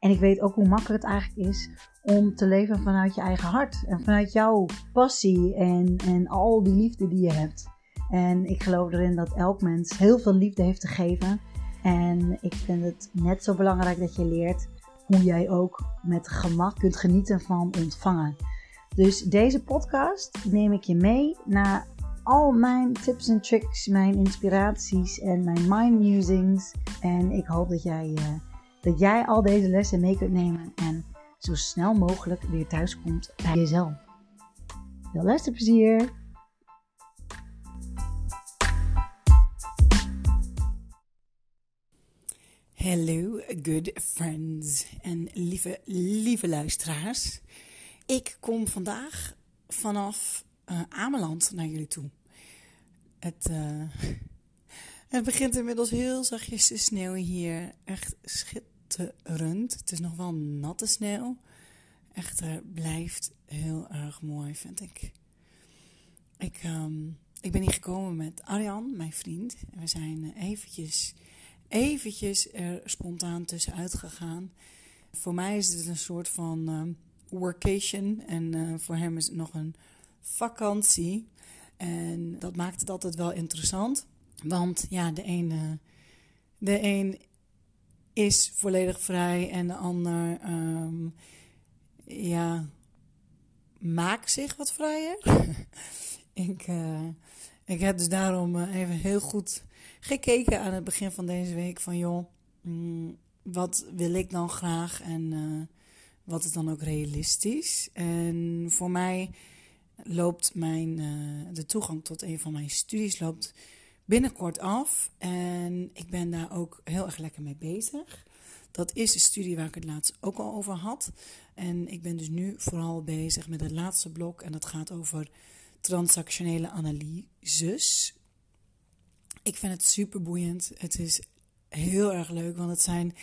En ik weet ook hoe makkelijk het eigenlijk is om te leven vanuit je eigen hart. En vanuit jouw passie en, en al die liefde die je hebt. En ik geloof erin dat elk mens heel veel liefde heeft te geven. En ik vind het net zo belangrijk dat je leert hoe jij ook met gemak kunt genieten van ontvangen. Dus deze podcast neem ik je mee naar al mijn tips en tricks, mijn inspiraties en mijn mind musings. En ik hoop dat jij, uh, dat jij al deze lessen mee kunt nemen en zo snel mogelijk weer thuis komt bij jezelf. Veel luisterplezier! Hello, good friends en lieve, lieve luisteraars. Ik kom vandaag vanaf uh, Ameland naar jullie toe. Het, uh, het begint inmiddels heel zachtjes te sneeuwen hier. Echt schitterend. Het is nog wel natte sneeuw. Echter blijft heel erg mooi, vind ik. Ik, um, ik ben hier gekomen met Arjan, mijn vriend. We zijn eventjes eventjes er spontaan tussenuit gegaan. Voor mij is het een soort van uh, workation en uh, voor hem is het nog een vakantie. En dat maakt het altijd wel interessant. Want ja, de ene, de een is volledig vrij en de ander um, ja, maakt zich wat vrijer. ik, uh, ik heb dus daarom even heel goed gekeken aan het begin van deze week van joh, mm, wat wil ik dan graag en uh, wat is dan ook realistisch? En voor mij loopt mijn, de toegang tot een van mijn studies loopt binnenkort af en ik ben daar ook heel erg lekker mee bezig. Dat is de studie waar ik het laatst ook al over had. En ik ben dus nu vooral bezig met het laatste blok en dat gaat over transactionele analyses. Ik vind het super boeiend. Het is heel erg leuk, want het zijn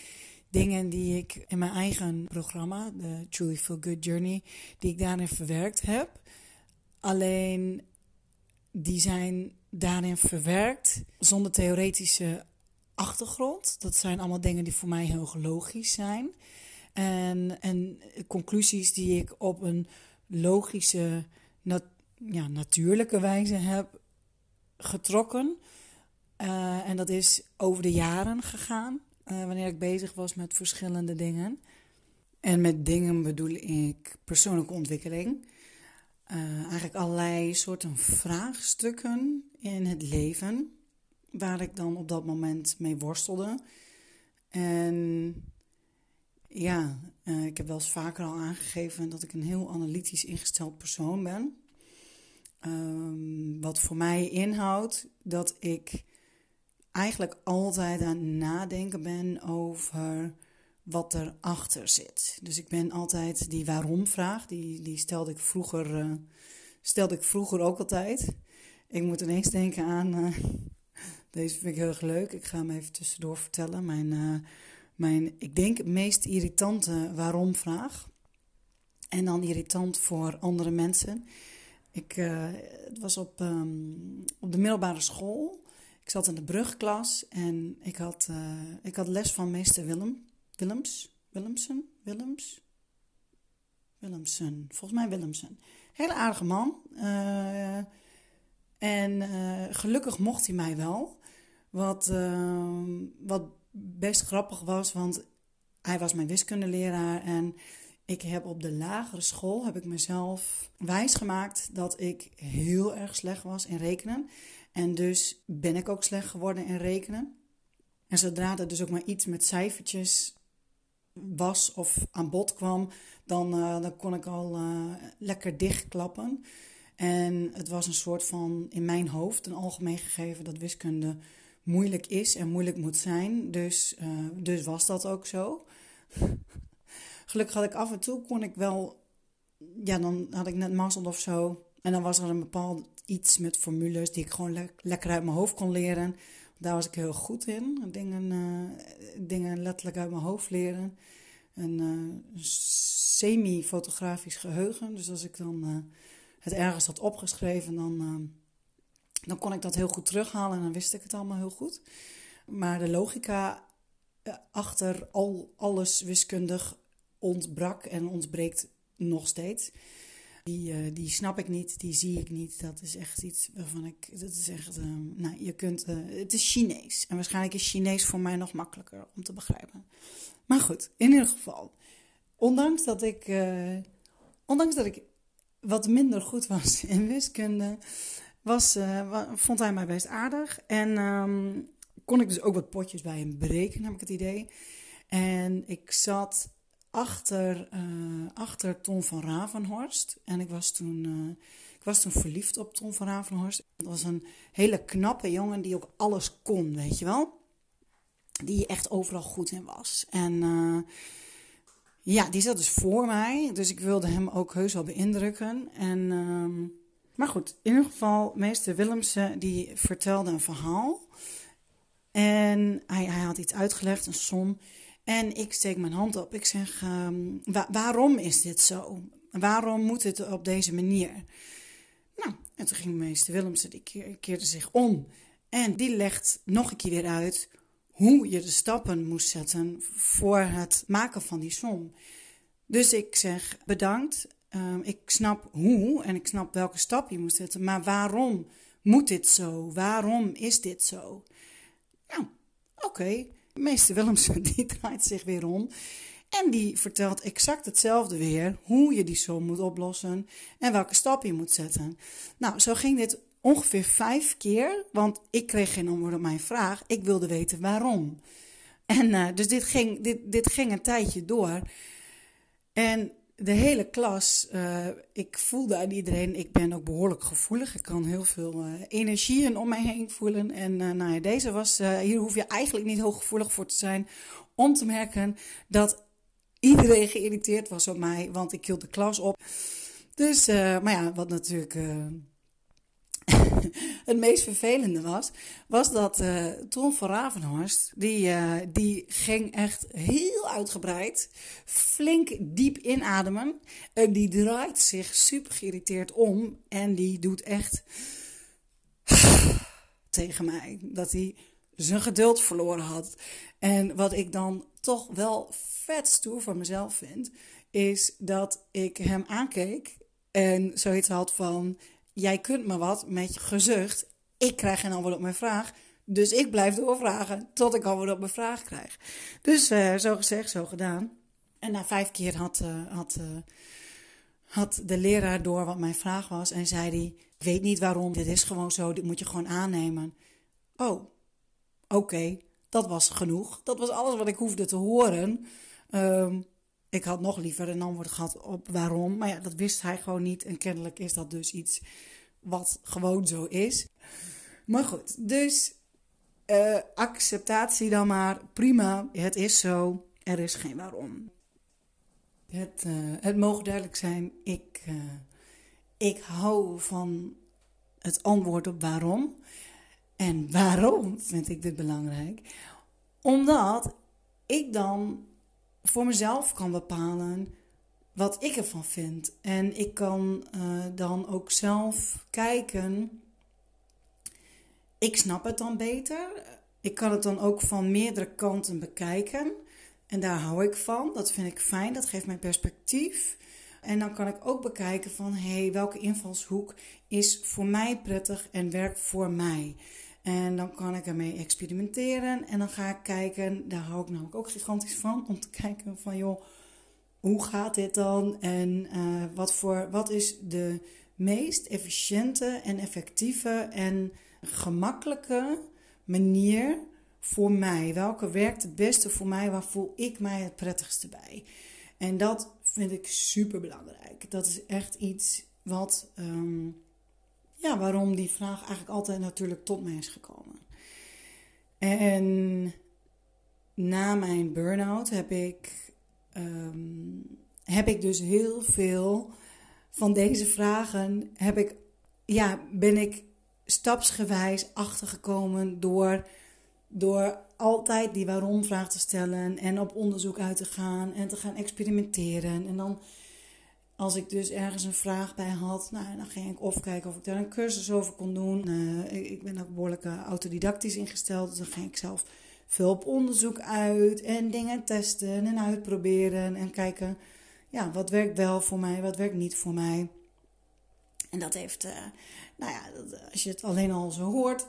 dingen die ik in mijn eigen programma, de Truly Feel Good Journey, die ik daarin verwerkt heb. Alleen die zijn daarin verwerkt zonder theoretische achtergrond. Dat zijn allemaal dingen die voor mij heel logisch zijn. En, en conclusies die ik op een logische, ja, natuurlijke wijze heb getrokken. Uh, en dat is over de jaren gegaan, uh, wanneer ik bezig was met verschillende dingen. En met dingen bedoel ik persoonlijke ontwikkeling. Uh, eigenlijk allerlei soorten vraagstukken in het leven, waar ik dan op dat moment mee worstelde. En ja, ik heb wel eens vaker al aangegeven dat ik een heel analytisch ingesteld persoon ben. Um, wat voor mij inhoudt dat ik eigenlijk altijd aan het nadenken ben over wat erachter zit. Dus ik ben altijd die waarom-vraag, die, die stelde, ik vroeger, uh, stelde ik vroeger ook altijd. Ik moet ineens denken aan, uh, deze vind ik heel erg leuk, ik ga hem even tussendoor vertellen. Mijn, uh, mijn ik denk, meest irritante waarom-vraag. En dan irritant voor andere mensen. Ik, het was op, um, op de middelbare school. Ik zat in de brugklas en ik had, ik had les van meester Willem. Willems? Willemsen? Willems? Willemsen. Volgens mij Willemsen. Hele aardige man. Uh, en uh, gelukkig mocht hij mij wel. Wat, wat best grappig was, want hij was mijn wiskundeleraar. En ik heb op de lagere school heb ik mezelf wijsgemaakt dat ik heel erg slecht was in rekenen. En dus ben ik ook slecht geworden in rekenen. En zodra er dus ook maar iets met cijfertjes was of aan bod kwam, dan, uh, dan kon ik al uh, lekker dichtklappen. En het was een soort van in mijn hoofd een algemeen gegeven dat wiskunde moeilijk is en moeilijk moet zijn. Dus, uh, dus was dat ook zo. Gelukkig had ik af en toe kon ik wel ja, dan had ik net mazzel of zo. En dan was er een bepaald iets met formules die ik gewoon lekker uit mijn hoofd kon leren. Daar was ik heel goed in. Dingen, uh, dingen letterlijk uit mijn hoofd leren. Een uh, semi-fotografisch geheugen. Dus als ik dan uh, het ergens had opgeschreven, dan, dan kon ik dat heel goed terughalen en dan wist ik het allemaal heel goed. Maar de logica achter al alles wiskundig ontbrak en ontbreekt nog steeds. Die, uh, die snap ik niet, die zie ik niet. Dat is echt iets waarvan ik. Dat is echt. Uh, nou, je kunt. Uh, het is Chinees. En waarschijnlijk is Chinees voor mij nog makkelijker om te begrijpen. Maar goed, in ieder geval. Ondanks dat ik. ondanks dat ik wat minder goed was in wiskunde. Was, vond hij mij best aardig. En um, kon ik dus ook wat potjes bij hem berekenen, heb ik het idee. En ik zat achter, uh, achter Tom van Ravenhorst. En ik was, toen, uh, ik was toen verliefd op Tom van Ravenhorst. Dat was een hele knappe jongen die ook alles kon, weet je wel. Die echt overal goed in was. En uh, ja, die zat dus voor mij. Dus ik wilde hem ook heus wel beïndrukken. En, ehm, maar goed, in ieder geval, meester Willemsen die vertelde een verhaal. En hij, hij had iets uitgelegd, een som. En ik steek mijn hand op. Ik zeg: um, waarom is dit zo? Waarom moet het op deze manier? Nou, en toen ging meester Willemsen, die keerde zich om. En die legt nog een keer weer uit hoe je de stappen moest zetten voor het maken van die som. Dus ik zeg bedankt. Um, ik snap hoe en ik snap welke stap je moet zetten. Maar waarom moet dit zo? Waarom is dit zo? Nou, oké. Meester Willemsen die draait zich weer om. En die vertelt exact hetzelfde weer. Hoe je die som moet oplossen. En welke stap je moet zetten. Nou, zo ging dit ongeveer vijf keer. Want ik kreeg geen antwoord op mijn vraag. Ik wilde weten waarom. En uh, dus dit ging, dit, dit ging een tijdje door. En de hele klas, uh, ik voelde aan iedereen, ik ben ook behoorlijk gevoelig. Ik kan heel veel uh, energieën om mij heen voelen. En uh, nou deze was, hier hoef je eigenlijk niet heel gevoelig voor te zijn. Om te merken dat iedereen geïrriteerd was op mij, want ik hield de klas op. Dus, maar ja, wat natuurlijk het meest vervelende was, was dat uh, Tom van Ravenhorst, die, uh, die ging echt heel uitgebreid, flink diep inademen. En die draait zich super geïrriteerd om en die doet echt tegen mij dat hij zijn geduld verloren had. En wat ik dan toch wel vet stoer van mezelf vind, is dat ik hem aankeek en zoiets had van jij kunt me wat met je gezucht. Ik krijg geen antwoord op mijn vraag. Dus ik blijf doorvragen tot ik antwoord op mijn vraag krijg. Dus uh, zo gezegd, zo gedaan. En na vijf keer had, uh, had, uh, had de leraar door wat mijn vraag was. En zei hij, weet niet waarom, dit is gewoon zo, dit moet je gewoon aannemen. Oh, oké, dat was genoeg. Dat was alles wat ik hoefde te horen. Um, ik had nog liever een antwoord gehad op waarom. Maar ja, dat wist hij gewoon niet. En kennelijk is dat dus iets wat gewoon zo is. Maar goed, dus uh, acceptatie dan maar. Prima, het is zo. Er is geen waarom. Het, uh, het mogen duidelijk zijn, ik, uh, ik hou van het antwoord op waarom. En waarom vind ik dit belangrijk? Omdat ik dan voor mezelf kan bepalen wat ik ervan vind. En ik kan uh, dan ook zelf kijken. Ik snap het dan beter. Ik kan het dan ook van meerdere kanten bekijken. En daar hou ik van. Dat vind ik fijn. Dat geeft mij perspectief. En dan kan ik ook bekijken van hé, hey, welke invalshoek is voor mij prettig en werkt voor mij. En dan kan ik ermee experimenteren. En dan ga ik kijken, daar hou ik namelijk ook gigantisch van, om te kijken van joh, hoe gaat dit dan? En uh, wat, voor, wat is de meest efficiënte en effectieve en gemakkelijke manier voor mij? Welke werkt het beste voor mij? Waar voel ik mij het prettigste bij? En dat vind ik super belangrijk. Dat is echt iets wat. Um, ja, waarom die vraag eigenlijk altijd natuurlijk tot mij is gekomen. En na mijn burn-out heb ik, um, heb ik dus heel veel van deze vragen heb ik, ja, ben ik stapsgewijs achtergekomen door, door altijd die waarom-vraag te stellen en op onderzoek uit te gaan en te gaan experimenteren. En dan, als ik dus ergens een vraag bij had, nou, dan ging ik of kijken of ik daar een cursus over kon doen. Uh, ik ben ook behoorlijk uh, autodidactisch ingesteld, dus dan ging ik zelf veel op onderzoek uit en dingen testen en uitproberen en kijken, ja, wat werkt wel voor mij, wat werkt niet voor mij. En dat heeft, uh, nou ja, als je het alleen al zo hoort,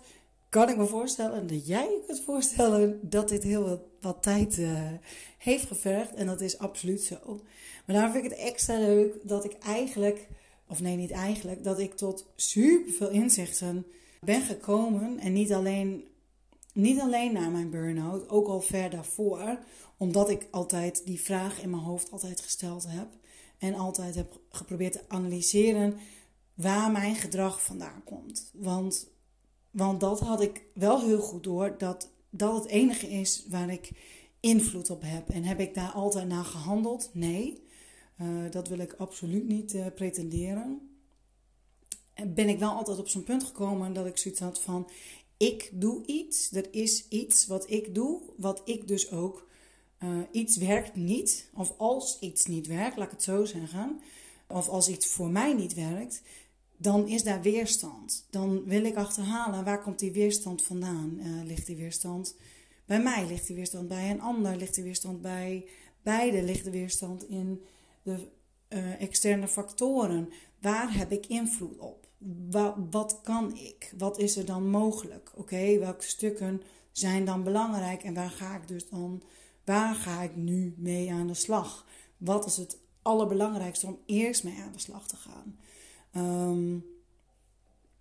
kan ik me voorstellen dat jij je kunt voorstellen dat dit heel wat, wat tijd heeft gevergd. En dat is absoluut zo. Maar daarom vind ik het extra leuk dat ik eigenlijk, of nee, niet eigenlijk, dat ik tot super veel inzichten ben gekomen. En niet alleen, niet alleen na mijn burn-out, ook al ver daarvoor. Omdat ik altijd die vraag in mijn hoofd altijd gesteld heb. En altijd heb geprobeerd te analyseren waar mijn gedrag vandaan komt. Want, want dat had ik wel heel goed door, dat dat het enige is waar ik invloed op heb. En heb ik daar altijd naar gehandeld? Nee, uh, dat wil ik absoluut niet uh, pretenderen. En ben ik wel altijd op zo'n punt gekomen dat ik zoiets had van: ik doe iets, er is iets wat ik doe, wat ik dus ook. Uh, iets werkt niet, of als iets niet werkt, laat ik het zo zeggen, of als iets voor mij niet werkt, dan is daar weerstand. Dan wil ik achterhalen waar komt die weerstand vandaan? Ligt die weerstand bij mij? Ligt die weerstand bij een ander? Ligt die weerstand bij beide? Ligt de weerstand in de uh, externe factoren? Waar heb ik invloed op? Wat, wat kan ik? Wat is er dan mogelijk? Oké, welke stukken zijn dan belangrijk en waar ga ik dus dan, waar ga ik nu mee aan de slag? Wat is het allerbelangrijkste om eerst mee aan de slag te gaan?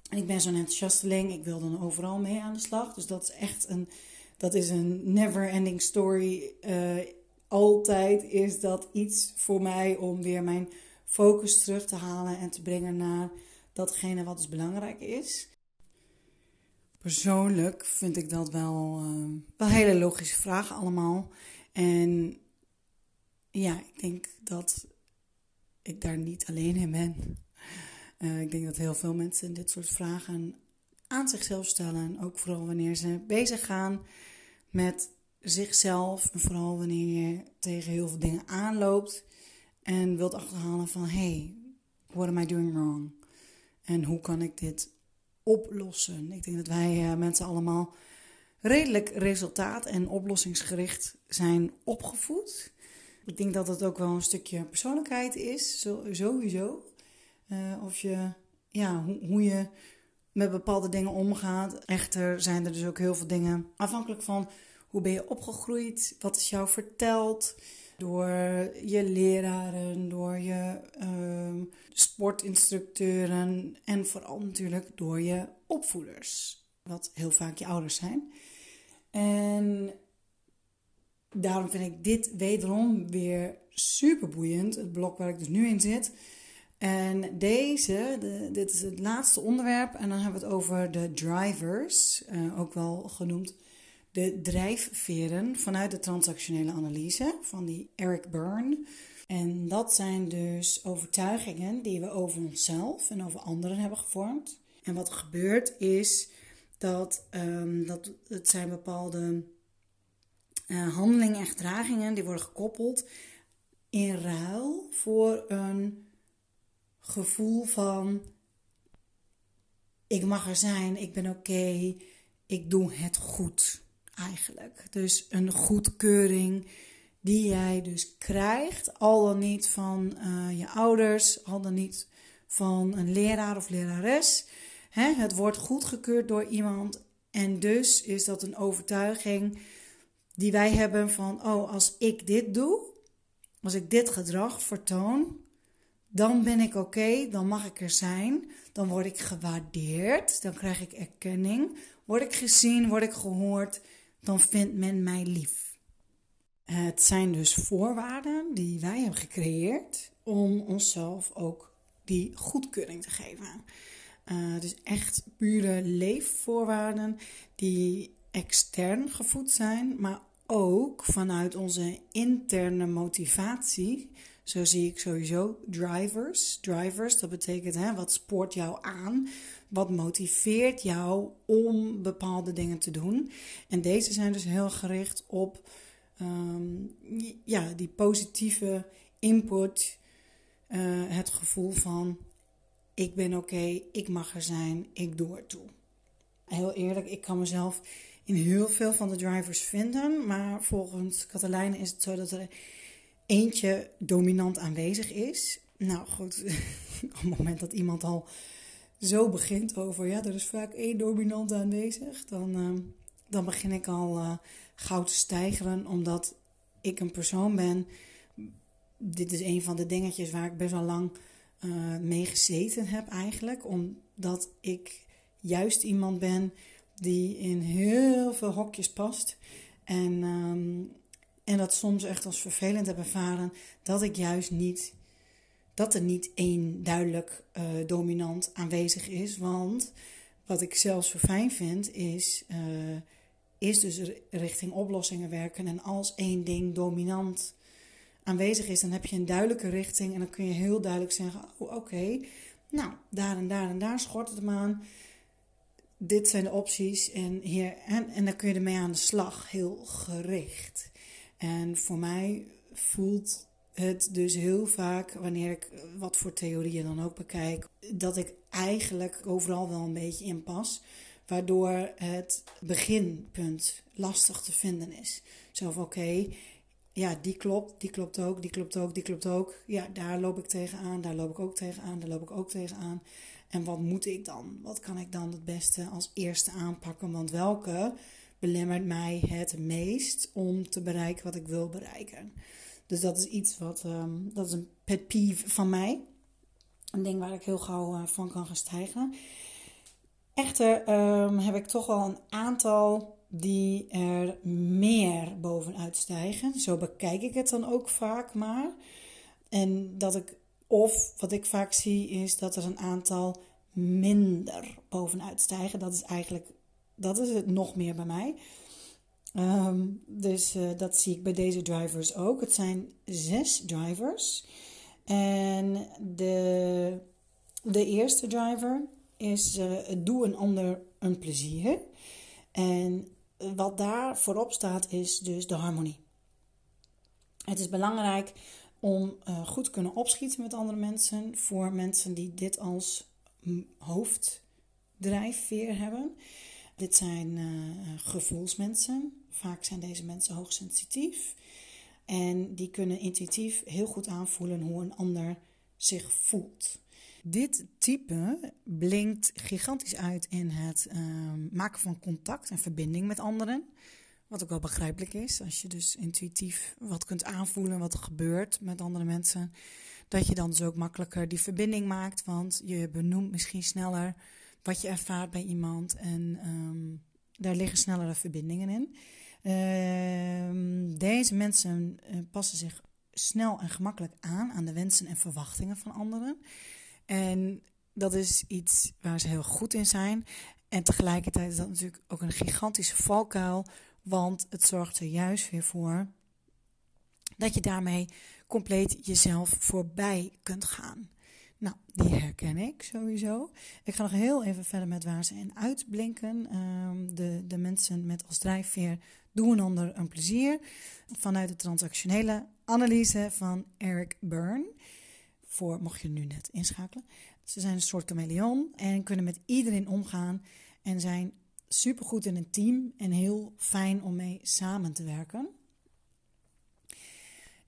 En ik ben zo'n enthousiasteling. Ik wil dan overal mee aan de slag. Dus dat is echt een, dat is een never ending story. Uh, altijd is dat iets voor mij om weer mijn focus terug te halen en te brengen naar datgene wat dus belangrijk is. Persoonlijk vind ik dat wel, uh, wel hele logische vragen allemaal. En ja, ik denk dat ik daar niet alleen in ben. Uh, ik denk dat heel veel mensen dit soort vragen aan zichzelf stellen. Ook vooral wanneer ze bezig gaan met zichzelf. En vooral wanneer je tegen heel veel dingen aanloopt. En wilt achterhalen van, hey, what am I doing wrong? En hoe kan ik dit oplossen? Ik denk dat wij uh, mensen allemaal redelijk resultaat- en oplossingsgericht zijn opgevoed. Ik denk dat het ook wel een stukje persoonlijkheid is, sowieso. Uh, of je, ja, hoe, hoe je met bepaalde dingen omgaat. Echter zijn er dus ook heel veel dingen afhankelijk van hoe ben je opgegroeid, wat is jou verteld door je leraren, door je uh, sportinstructeuren en vooral natuurlijk door je opvoeders, wat heel vaak je ouders zijn. En daarom vind ik dit wederom weer super boeiend, het blok waar ik dus nu in zit. En deze, de, dit is het laatste onderwerp. En dan hebben we het over de drivers, uh, ook wel genoemd de drijfveren vanuit de transactionele analyse van die Eric Byrne. En dat zijn dus overtuigingen die we over onszelf en over anderen hebben gevormd. En wat er gebeurt is dat, um, dat het zijn bepaalde uh, handelingen en gedragingen die worden gekoppeld in ruil voor een gevoel van ik mag er zijn, ik ben oké, ik doe het goed eigenlijk. Dus een goedkeuring die jij dus krijgt, al dan niet van uh, je ouders, al dan niet van een leraar of lerares. Hè, het wordt goedgekeurd door iemand en dus is dat een overtuiging die wij hebben van, oh, als ik dit doe, als ik dit gedrag vertoon, dan ben ik oké, dan mag ik er zijn, dan word ik gewaardeerd, dan krijg ik erkenning, word ik gezien, word ik gehoord, dan vindt men mij lief. Het zijn dus voorwaarden die wij hebben gecreëerd om onszelf ook die goedkeuring te geven. Uh, dus echt pure leefvoorwaarden die extern gevoed zijn, maar ook vanuit onze interne motivatie Zo zie ik sowieso drivers. Drivers, dat betekent wat spoort jou aan? Wat motiveert jou om bepaalde dingen te doen? En deze zijn dus heel gericht op ehm, ja, die positieve input. Uh, het gevoel van ik ben oké, ik mag er zijn, ik doe er toe. Heel eerlijk, ik kan mezelf in heel veel van de drivers vinden. Maar volgens Katelijne is het zo dat er eentje dominant aanwezig is. Nou goed, op het moment dat iemand al zo begint over, ja, er is vaak één dominant aanwezig, dan, uh, dan begin ik al uh, gauw te stijgeren, omdat ik een persoon ben. Dit is een van de dingetjes waar ik best wel lang uh, mee gezeten heb eigenlijk, omdat ik juist iemand ben die in heel veel hokjes past. En, um, en dat soms echt als vervelend heb ervaren dat ik juist niet, dat er niet één duidelijk uh, dominant aanwezig is. Want wat ik zelf zo fijn vind is, uh, is dus richting oplossingen werken. En als één ding dominant aanwezig is, dan heb je een duidelijke richting. En dan kun je heel duidelijk zeggen: oh, oké, nou, daar en daar en daar schort het hem aan dit zijn de opties en, hier, en, en dan kun je ermee aan de slag, heel gericht. En voor mij voelt het dus heel vaak, wanneer ik wat voor theorieën dan ook bekijk, dat ik eigenlijk overal wel een beetje in pas. Waardoor het beginpunt lastig te vinden is. Zo van oké, ja, die klopt, die klopt ook, die klopt ook, die klopt ook. Ja, daar loop ik tegenaan, daar loop ik ook tegenaan, daar loop ik ook tegenaan. En wat moet ik dan? Wat kan ik dan het beste als eerste aanpakken? Want welke belemmert mij het meest om te bereiken wat ik wil bereiken? Dus dat is iets wat, um, dat is een pet peeve van mij. Een ding waar ik heel gauw uh, van kan gaan stijgen. Echter um, heb ik toch wel een aantal die er meer bovenuit stijgen. Zo bekijk ik het dan ook vaak maar. En dat ik of wat ik vaak zie is dat er een aantal minder bovenuit stijgen. Dat is eigenlijk, dat is het nog meer bij mij. Um, dus uh, dat zie ik bij deze drivers ook. Het zijn zes drivers. En de, de eerste driver is uh, doe een ander een plezier. En wat daar voorop staat is dus de harmonie. Het is belangrijk om goed te kunnen opschieten met andere mensen. Voor mensen die dit als hoofddrijfveer hebben. Dit zijn uh, gevoelsmensen. Vaak zijn deze mensen hoogsensitief. En die kunnen intuïtief heel goed aanvoelen hoe een ander zich voelt. Dit type blinkt gigantisch uit in het uh, maken van contact en verbinding met anderen. Wat ook wel begrijpelijk is, als je dus intuïtief wat kunt aanvoelen wat er gebeurt met andere mensen, dat je dan dus ook makkelijker die verbinding maakt, want je benoemt misschien sneller wat je ervaart bij iemand en um, daar liggen snellere verbindingen in. Uh, deze mensen uh, passen zich snel en gemakkelijk aan aan de wensen en verwachtingen van anderen. En dat is iets waar ze heel goed in zijn. En tegelijkertijd is dat natuurlijk ook een gigantische valkuil want het zorgt er juist weer voor dat je daarmee compleet jezelf voorbij kunt gaan. Nou, die herken ik sowieso. Ik ga nog heel even verder met waar ze in uitblinken. Um, de, de mensen met als drijfveer doen een ander een plezier. Vanuit de transactionele analyse van Eric Byrne. Voor mocht je nu net inschakelen. Ze zijn een soort chameleon en kunnen met iedereen omgaan. En zijn supergoed in een team en heel fijn om mee samen te werken.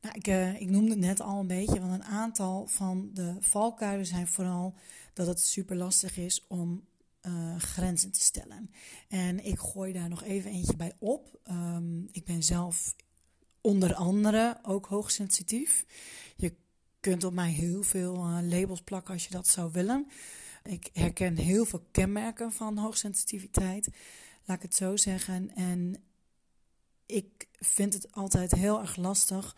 Nou, ik, uh, ik noemde het net al een beetje, want een aantal van de valkuilen zijn vooral dat het super lastig is om uh, grenzen te stellen. En ik gooi daar nog even eentje bij op. Um, ik ben zelf onder andere ook hoogsensitief. Je kunt op mij heel veel uh, labels plakken als je dat zou willen. Ik herken heel veel kenmerken van hoogsensitiviteit, laat ik het zo zeggen. En ik vind het altijd heel erg lastig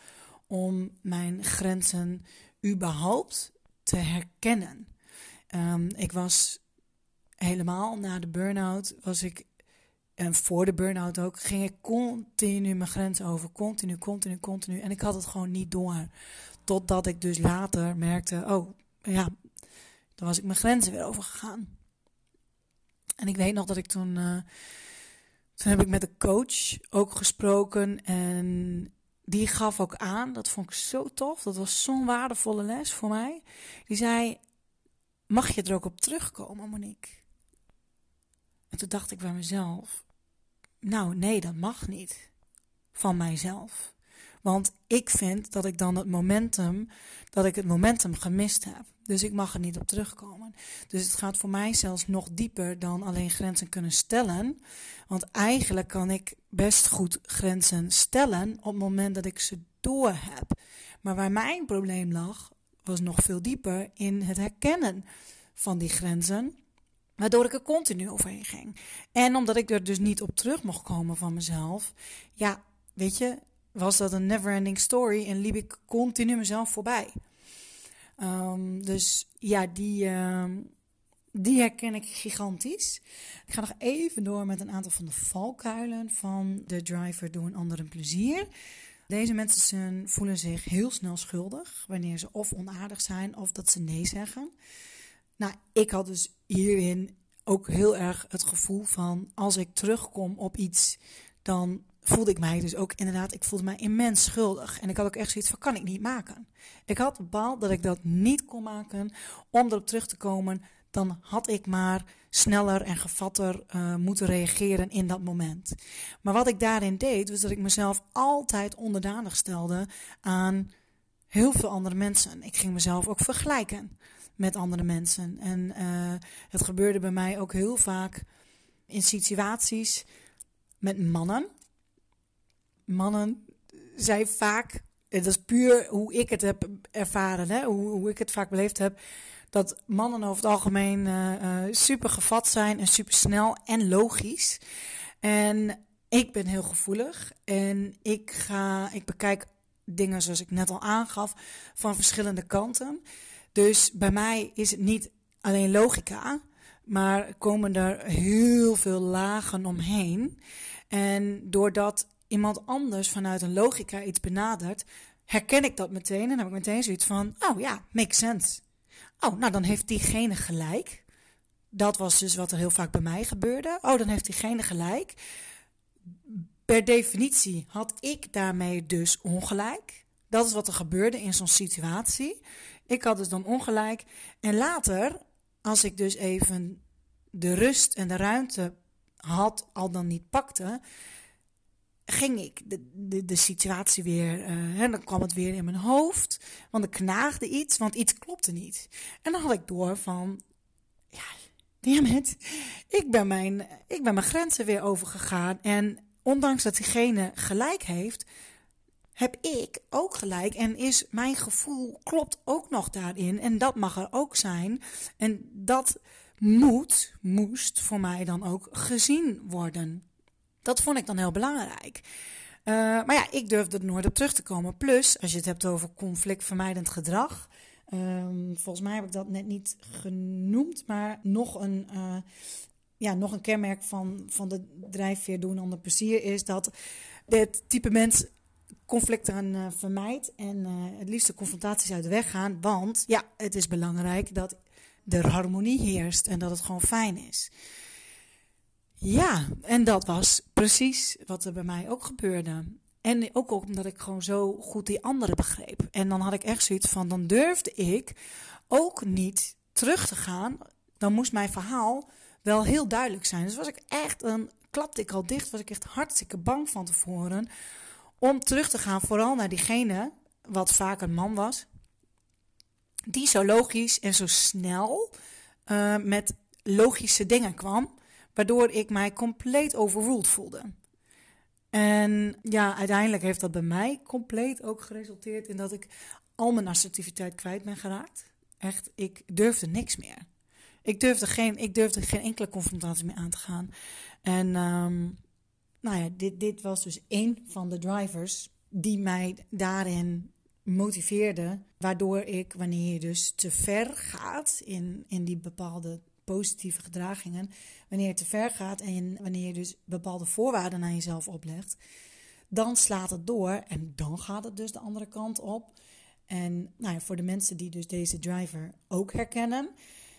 om mijn grenzen überhaupt te herkennen. Um, ik was helemaal na de burn-out, was ik, en voor de burn-out ook, ging ik continu mijn grens over. Continu, continu, continu. En ik had het gewoon niet door. Totdat ik dus later merkte, oh ja, dan was ik mijn grenzen weer overgegaan. En ik weet nog dat ik toen, uh, toen heb ik met een coach ook gesproken en die gaf ook aan, dat vond ik zo tof, dat was zo'n waardevolle les voor mij. Die zei, mag je er ook op terugkomen, Monique? En toen dacht ik bij mezelf, nou nee, dat mag niet van mijzelf. Want ik vind dat ik dan het momentum, dat ik het momentum gemist heb. Dus ik mag er niet op terugkomen. Dus het gaat voor mij zelfs nog dieper dan alleen grenzen kunnen stellen. Want eigenlijk kan ik best goed grenzen stellen op het moment dat ik ze door heb. Maar waar mijn probleem lag, was nog veel dieper in het herkennen van die grenzen. Waardoor ik er continu overheen ging. En omdat ik er dus niet op terug mocht komen van mezelf. Ja, weet je, was dat een never-ending story en liep ik continu mezelf voorbij. Um, dus ja, die, uh, die herken ik gigantisch. Ik ga nog even door met een aantal van de valkuilen van de driver doen anderen plezier. Deze mensen voelen zich heel snel schuldig wanneer ze of onaardig zijn of dat ze nee zeggen. Nou, ik had dus hierin ook heel erg het gevoel van als ik terugkom op iets, dan voelde ik mij dus ook inderdaad, ik voelde mij immens schuldig. En ik had ook echt zoiets van, kan ik niet maken. Ik had bepaald dat ik dat niet kon maken om erop terug te komen. Dan had ik maar sneller en gevatter uh, moeten reageren in dat moment. Maar wat ik daarin deed, was dat ik mezelf altijd onderdanig stelde aan heel veel andere mensen. Ik ging mezelf ook vergelijken met andere mensen. En uh, het gebeurde bij mij ook heel vaak in situaties met mannen mannen zijn vaak, dat is puur hoe ik het heb ervaren, hè, hoe, hoe ik het vaak beleefd heb, dat mannen over het algemeen uh, super gevat zijn en super snel en logisch. En ik ben heel gevoelig en ik ga, ik bekijk dingen zoals ik net al aangaf van verschillende kanten. Dus bij mij is het niet alleen logica, maar komen er heel veel lagen omheen. En doordat iemand anders vanuit een logica iets benadert, herken ik dat meteen en heb ik meteen zoiets van: oh ja, makes sense. Oh, nou dan heeft diegene gelijk. Dat was dus wat er heel vaak bij mij gebeurde. Oh, dan heeft diegene gelijk. Per definitie had ik daarmee dus ongelijk. Dat is wat er gebeurde in zo'n situatie. Ik had dus dan ongelijk. En later, als ik dus even de rust en de ruimte had, al dan niet pakte, ging ik de, de, de situatie weer, uh, dan kwam het weer in mijn hoofd, want er knaagde iets, want iets klopte niet. En dan had ik door van, ja, dammit, ik ben mijn, ik ben mijn grenzen weer overgegaan. En ondanks dat diegene gelijk heeft, heb ik ook gelijk en is mijn gevoel klopt ook nog daarin en dat mag er ook zijn. En dat moet, moest voor mij dan ook gezien worden. Dat vond ik dan heel belangrijk. Uh, maar ja, ik durfde er nooit op terug te komen. Plus, als je het hebt over conflictvermijdend gedrag. Um, volgens mij heb ik dat net niet genoemd. Maar nog een, uh, ja, nog een kenmerk van, van de drijfveer doen onder plezier is dat dit type mens conflicten uh, vermijdt. En het liefst de confrontaties uit de weg gaan. Want ja, het is belangrijk dat er harmonie heerst en dat het gewoon fijn is. Ja, en dat was precies wat er bij mij ook gebeurde. En ook omdat ik gewoon zo goed die anderen begreep. En dan had ik echt zoiets van, dan durfde ik ook niet terug te gaan. Dan moest mijn verhaal wel heel duidelijk zijn. Dus was ik echt, dan klapte ik al dicht, was ik echt hartstikke bang van tevoren. Om terug te gaan, vooral naar diegene, wat vaak een man was. Die zo logisch en zo snel uh, met logische dingen kwam waardoor ik mij compleet overruled voelde. En ja, uiteindelijk heeft dat bij mij compleet ook geresulteerd in dat ik al mijn assertiviteit kwijt ben geraakt. Echt, ik durfde niks meer. Ik durfde geen, ik durfde geen enkele confrontatie meer aan te gaan. En um, nou ja, dit, dit was dus één van de drivers die mij daarin motiveerde. Waardoor ik, wanneer je dus te ver gaat in, in die bepaalde positieve gedragingen. Wanneer het te ver gaat en wanneer je dus bepaalde voorwaarden aan jezelf oplegt, dan slaat het door en dan gaat het dus de andere kant op. En nou ja, voor de mensen die dus deze driver ook herkennen,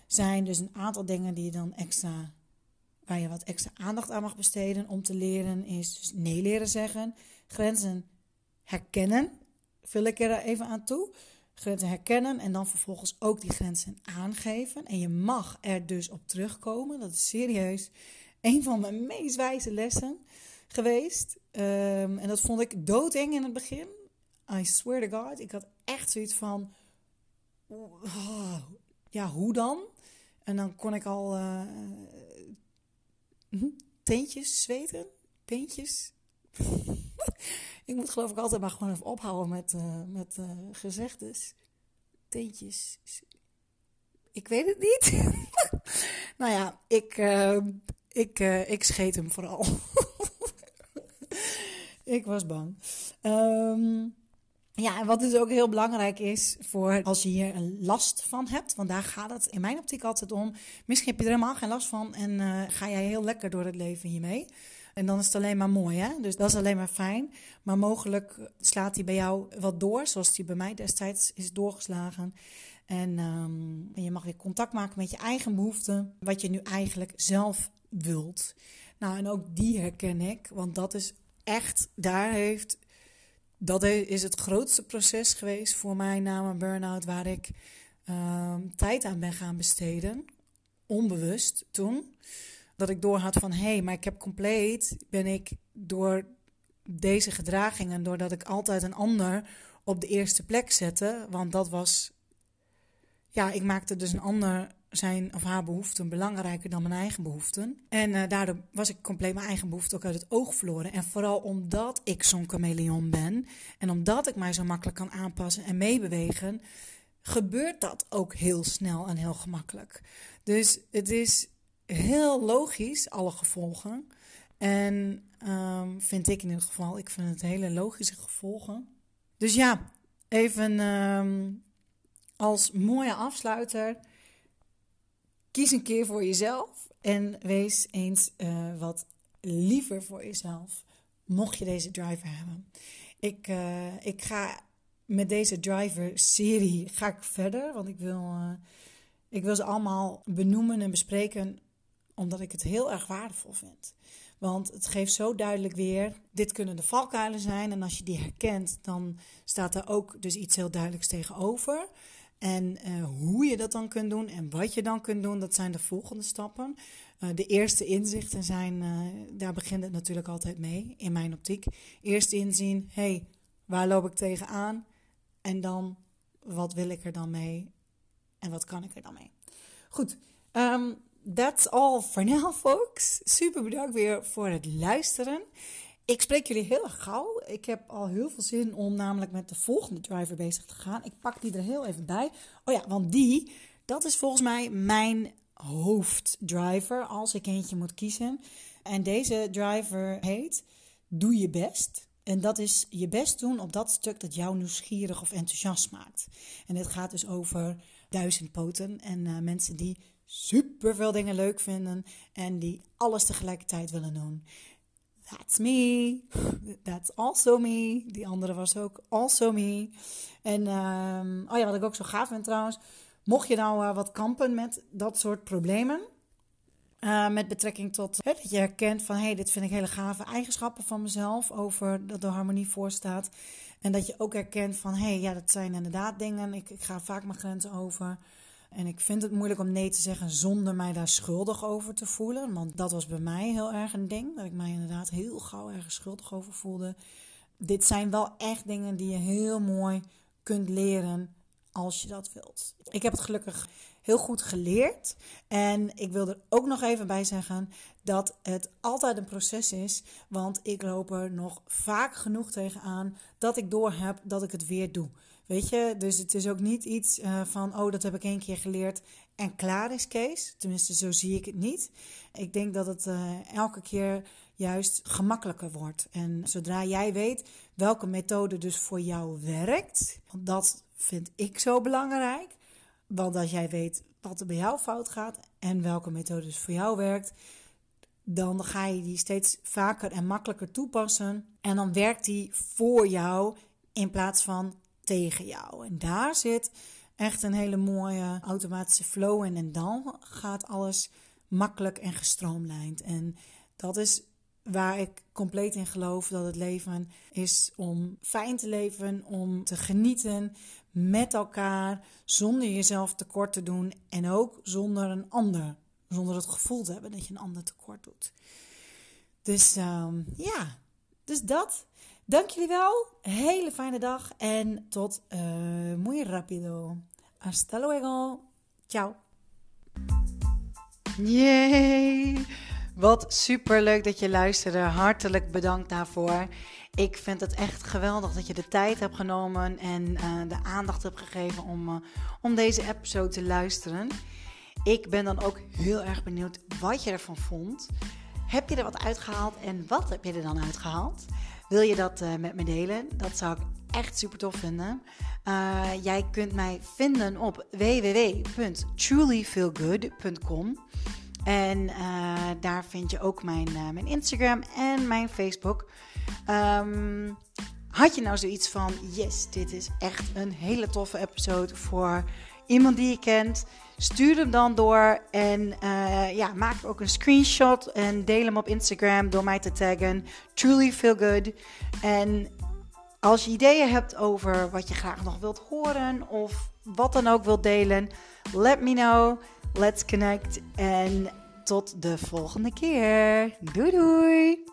zijn dus een aantal dingen die je dan extra, waar je wat extra aandacht aan mag besteden om te leren, is dus nee leren zeggen, grenzen herkennen, vul ik er even aan toe. Grenzen herkennen en dan vervolgens ook die grenzen aangeven. En je mag er dus op terugkomen. Dat is serieus een van mijn meest wijze lessen geweest. Ehm, en dat vond ik doodeng in het begin. I swear to God. Ik had echt zoiets van. Oh, ja, hoe dan? En dan kon ik al uh, teentjes zweten. Peentjes. ik moet geloof ik altijd maar gewoon even ophouden met, uh, met uh, gezegdes. Teentjes. Ik weet het niet. nou ja, ik, ik, ik scheet hem vooral. ik was bang. Um, ja, en wat dus ook heel belangrijk is voor als je hier een last van hebt, want daar gaat het in mijn optiek altijd om. Misschien heb je er helemaal geen last van en ga jij heel lekker door het leven hiermee. En dan is het alleen maar mooi, hè? Dus dat is alleen maar fijn. Maar mogelijk slaat hij bij jou wat door, zoals die bij mij destijds is doorgeslagen. En, um, en je mag weer contact maken met je eigen behoeften, wat je nu eigenlijk zelf wilt. Nou, en ook die herken ik, want dat is echt, daar heeft dat is het grootste proces geweest voor mij na mijn burn-out, waar ik uh, tijd aan ben gaan besteden. Onbewust toen. Dat ik doorhad van hé, hey, maar ik heb compleet, ben ik door deze gedragingen, doordat ik altijd een ander op de eerste plek zette, want dat was, ja, ik maakte dus een ander zijn of haar behoeften belangrijker dan mijn eigen behoeften. En uh, daardoor was ik compleet mijn eigen behoeften ook uit het oog verloren. En vooral omdat ik zo'n chameleon ben en omdat ik mij zo makkelijk kan aanpassen en meebewegen, gebeurt dat ook heel snel en heel gemakkelijk. Dus het is heel logisch, alle gevolgen. En um, vind ik in ieder geval, ik vind het hele logische gevolgen. Dus ja, even um, als mooie afsluiter Kies een keer voor jezelf en wees eens uh, wat liever voor jezelf. Mocht je deze driver hebben. Ik, uh, ik ga met deze driver-serie ga ik verder, want ik wil, uh, ik wil ze allemaal benoemen en bespreken, omdat ik het heel erg waardevol vind. Want het geeft zo duidelijk weer, dit kunnen de valkuilen zijn. En als je die herkent, dan staat er ook dus iets heel duidelijks tegenover. En uh, hoe je dat dan kunt doen en wat je dan kunt doen, dat zijn de volgende stappen. Uh, de eerste inzichten zijn, uh, daar begint het natuurlijk altijd mee, in mijn optiek. Eerst inzien, hé, hey, waar loop ik tegenaan? En dan, wat wil ik er dan mee? En wat kan ik er dan mee? Goed, um, that's all for now, folks. Super bedankt weer voor het luisteren. Ik spreek jullie heel gauw. Ik heb al heel veel zin om namelijk met de volgende driver bezig te gaan. Ik pak die er heel even bij. Oh ja, want die, dat is volgens mij mijn hoofddriver als ik eentje moet kiezen. En deze driver heet Doe je best. En dat is je best doen op dat stuk dat jou nieuwsgierig of enthousiast maakt. En dit gaat dus over duizendpoten en uh, mensen die super veel dingen leuk vinden en die alles tegelijkertijd willen doen. That's me. That's also me. Die andere was ook also me. En um, oh ja, wat ik ook zo gaaf vind trouwens. Mocht je nou uh, wat kampen met dat soort problemen. Uh, met betrekking tot hè, dat je herkent van hé, hey, dit vind ik hele gave eigenschappen van mezelf. Over dat de harmonie voor staat. En dat je ook herkent van hé, hey, ja, dat zijn inderdaad dingen. Ik, ik ga vaak mijn grenzen over. En ik vind het moeilijk om nee te zeggen zonder mij daar schuldig over te voelen. Want dat was bij mij heel erg een ding. Dat ik mij inderdaad heel gauw ergens schuldig over voelde. Dit zijn wel echt dingen die je heel mooi kunt leren als je dat wilt. Ik heb het gelukkig heel goed geleerd. En ik wil er ook nog even bij zeggen dat het altijd een proces is. Want ik loop er nog vaak genoeg tegenaan dat ik doorheb dat ik het weer doe. Weet je, dus het is ook niet iets uh, van, oh, dat heb ik één keer geleerd en klaar is Kees. Tenminste, zo zie ik het niet. Ik denk dat het uh, elke keer juist gemakkelijker wordt. En zodra jij weet welke methode dus voor jou werkt, want dat vind ik zo belangrijk. Want als jij weet wat er bij jou fout gaat en welke methode dus voor jou werkt, dan ga je die steeds vaker en makkelijker toepassen. En dan werkt die voor jou in plaats van tegen jou. En daar zit echt een hele mooie automatische flow in. En dan gaat alles makkelijk en gestroomlijnd. En dat is waar ik compleet in geloof dat het leven is om fijn te leven, om te genieten met elkaar, zonder jezelf tekort te doen en ook zonder een ander, zonder het gevoel te hebben dat je een ander tekort doet. Dus um, ja, dus dat. Dank jullie wel. Hele fijne dag en tot uh, muy rápido. Hasta luego. Ciao. Yay! Wat super leuk dat je luisterde. Hartelijk bedankt daarvoor. Ik vind het echt geweldig dat je de tijd hebt genomen en uh, de aandacht hebt gegeven om, uh, om deze episode te luisteren. Ik ben dan ook heel erg benieuwd wat je ervan vond. Heb je er wat uitgehaald en wat heb je er dan uitgehaald? Wil je dat uh, met me delen? Dat zou ik echt super tof vinden. jij kunt mij vinden op www.trulyfeelgood.com. En uh, daar vind je ook mijn, mijn Instagram en mijn Facebook. Um, had je nou zoiets van: yes, dit is echt een hele toffe episode voor iemand die je kent? Stuur hem dan door en uh, ja, maak ook een screenshot en deel hem op Instagram door mij te taggen. Truly feel good. En als je ideeën hebt over wat je graag nog wilt horen of wat dan ook wilt delen, let me know. Let's connect. En tot de volgende keer. Doei doei.